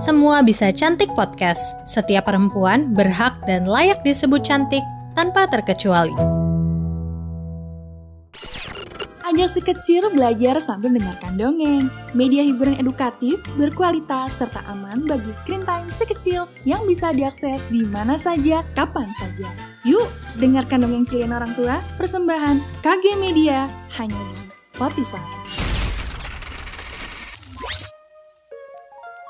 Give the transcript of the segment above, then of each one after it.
Semua Bisa Cantik Podcast. Setiap perempuan berhak dan layak disebut cantik tanpa terkecuali. Ajak si kecil belajar sambil mendengarkan dongeng. Media hiburan edukatif, berkualitas, serta aman bagi screen time si kecil yang bisa diakses di mana saja, kapan saja. Yuk, dengarkan dongeng pilihan orang tua, persembahan KG Media, hanya di Spotify.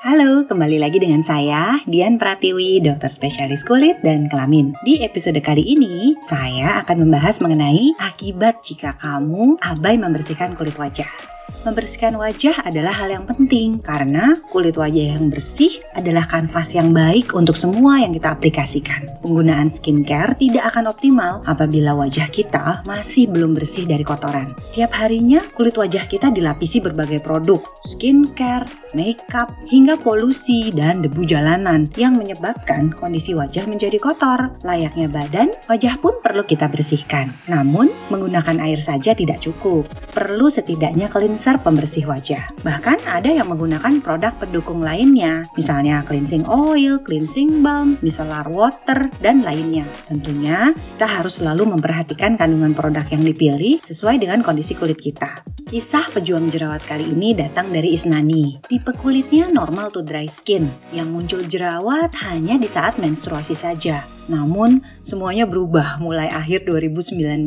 Halo, kembali lagi dengan saya, Dian Pratiwi, dokter spesialis kulit dan kelamin. Di episode kali ini, saya akan membahas mengenai akibat jika kamu abai membersihkan kulit wajah. Membersihkan wajah adalah hal yang penting karena kulit wajah yang bersih adalah kanvas yang baik untuk semua yang kita aplikasikan. Penggunaan skincare tidak akan optimal apabila wajah kita masih belum bersih dari kotoran. Setiap harinya kulit wajah kita dilapisi berbagai produk, skincare, makeup, hingga polusi dan debu jalanan yang menyebabkan kondisi wajah menjadi kotor. Layaknya badan, wajah pun perlu kita bersihkan. Namun, menggunakan air saja tidak cukup. Perlu setidaknya cleanser dasar pembersih wajah. Bahkan ada yang menggunakan produk pendukung lainnya, misalnya cleansing oil, cleansing balm, micellar water, dan lainnya. Tentunya kita harus selalu memperhatikan kandungan produk yang dipilih sesuai dengan kondisi kulit kita. Kisah pejuang jerawat kali ini datang dari Isnani. Tipe kulitnya normal to dry skin, yang muncul jerawat hanya di saat menstruasi saja. Namun, semuanya berubah mulai akhir 2019.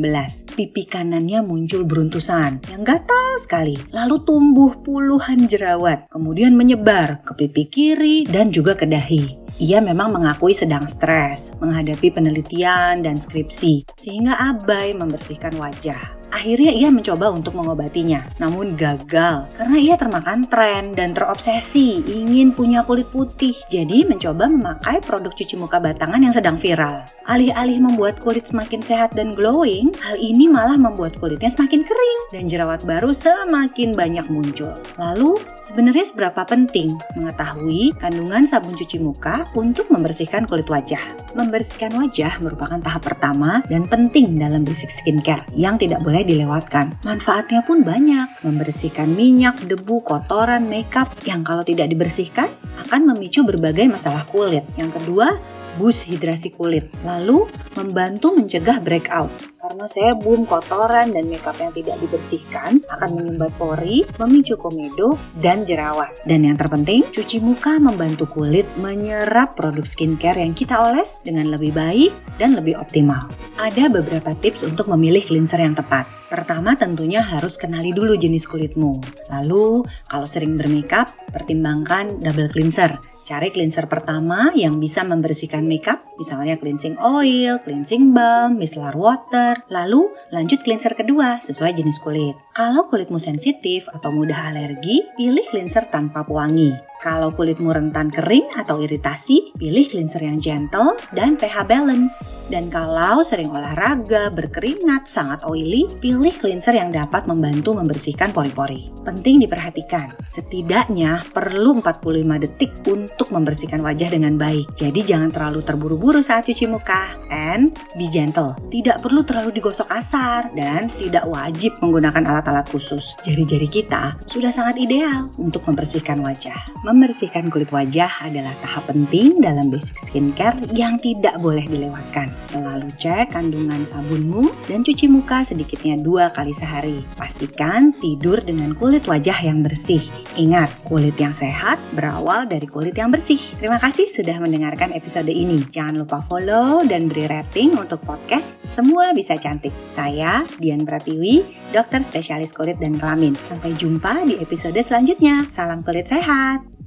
Pipi kanannya muncul beruntusan yang gatal sekali, lalu tumbuh puluhan jerawat, kemudian menyebar ke pipi kiri dan juga ke dahi. Ia memang mengakui sedang stres menghadapi penelitian dan skripsi, sehingga abai membersihkan wajah. Akhirnya ia mencoba untuk mengobatinya, namun gagal karena ia termakan tren dan terobsesi ingin punya kulit putih. Jadi mencoba memakai produk cuci muka batangan yang sedang viral. Alih-alih membuat kulit semakin sehat dan glowing, hal ini malah membuat kulitnya semakin kering dan jerawat baru semakin banyak muncul. Lalu, sebenarnya seberapa penting mengetahui kandungan sabun cuci muka untuk membersihkan kulit wajah? Membersihkan wajah merupakan tahap pertama dan penting dalam basic skincare yang tidak boleh dilewatkan. Manfaatnya pun banyak, membersihkan minyak, debu, kotoran, makeup yang kalau tidak dibersihkan akan memicu berbagai masalah kulit. Yang kedua, boost hidrasi kulit. Lalu, membantu mencegah breakout karena sebum, kotoran, dan makeup yang tidak dibersihkan akan menyumbat pori, memicu komedo, dan jerawat. Dan yang terpenting, cuci muka membantu kulit menyerap produk skincare yang kita oles dengan lebih baik dan lebih optimal. Ada beberapa tips untuk memilih cleanser yang tepat. Pertama tentunya harus kenali dulu jenis kulitmu. Lalu, kalau sering bermakeup, pertimbangkan double cleanser Cari cleanser pertama yang bisa membersihkan makeup, misalnya cleansing oil, cleansing balm, micellar water. Lalu lanjut cleanser kedua sesuai jenis kulit. Kalau kulitmu sensitif atau mudah alergi, pilih cleanser tanpa pewangi. Kalau kulitmu rentan kering atau iritasi, pilih cleanser yang gentle dan pH balance. Dan kalau sering olahraga, berkeringat, sangat oily, pilih cleanser yang dapat membantu membersihkan pori-pori. Penting diperhatikan, setidaknya perlu 45 detik untuk membersihkan wajah dengan baik. Jadi jangan terlalu terburu-buru saat cuci muka. And be gentle, tidak perlu terlalu digosok kasar dan tidak wajib menggunakan alat-alat khusus. Jari-jari kita sudah sangat ideal untuk membersihkan wajah membersihkan kulit wajah adalah tahap penting dalam basic skincare yang tidak boleh dilewatkan. Selalu cek kandungan sabunmu dan cuci muka sedikitnya dua kali sehari. Pastikan tidur dengan kulit wajah yang bersih. Ingat, kulit yang sehat berawal dari kulit yang bersih. Terima kasih sudah mendengarkan episode ini. Jangan lupa follow dan beri rating untuk podcast Semua Bisa Cantik. Saya Dian Pratiwi, dokter spesialis kulit dan kelamin. Sampai jumpa di episode selanjutnya. Salam kulit sehat.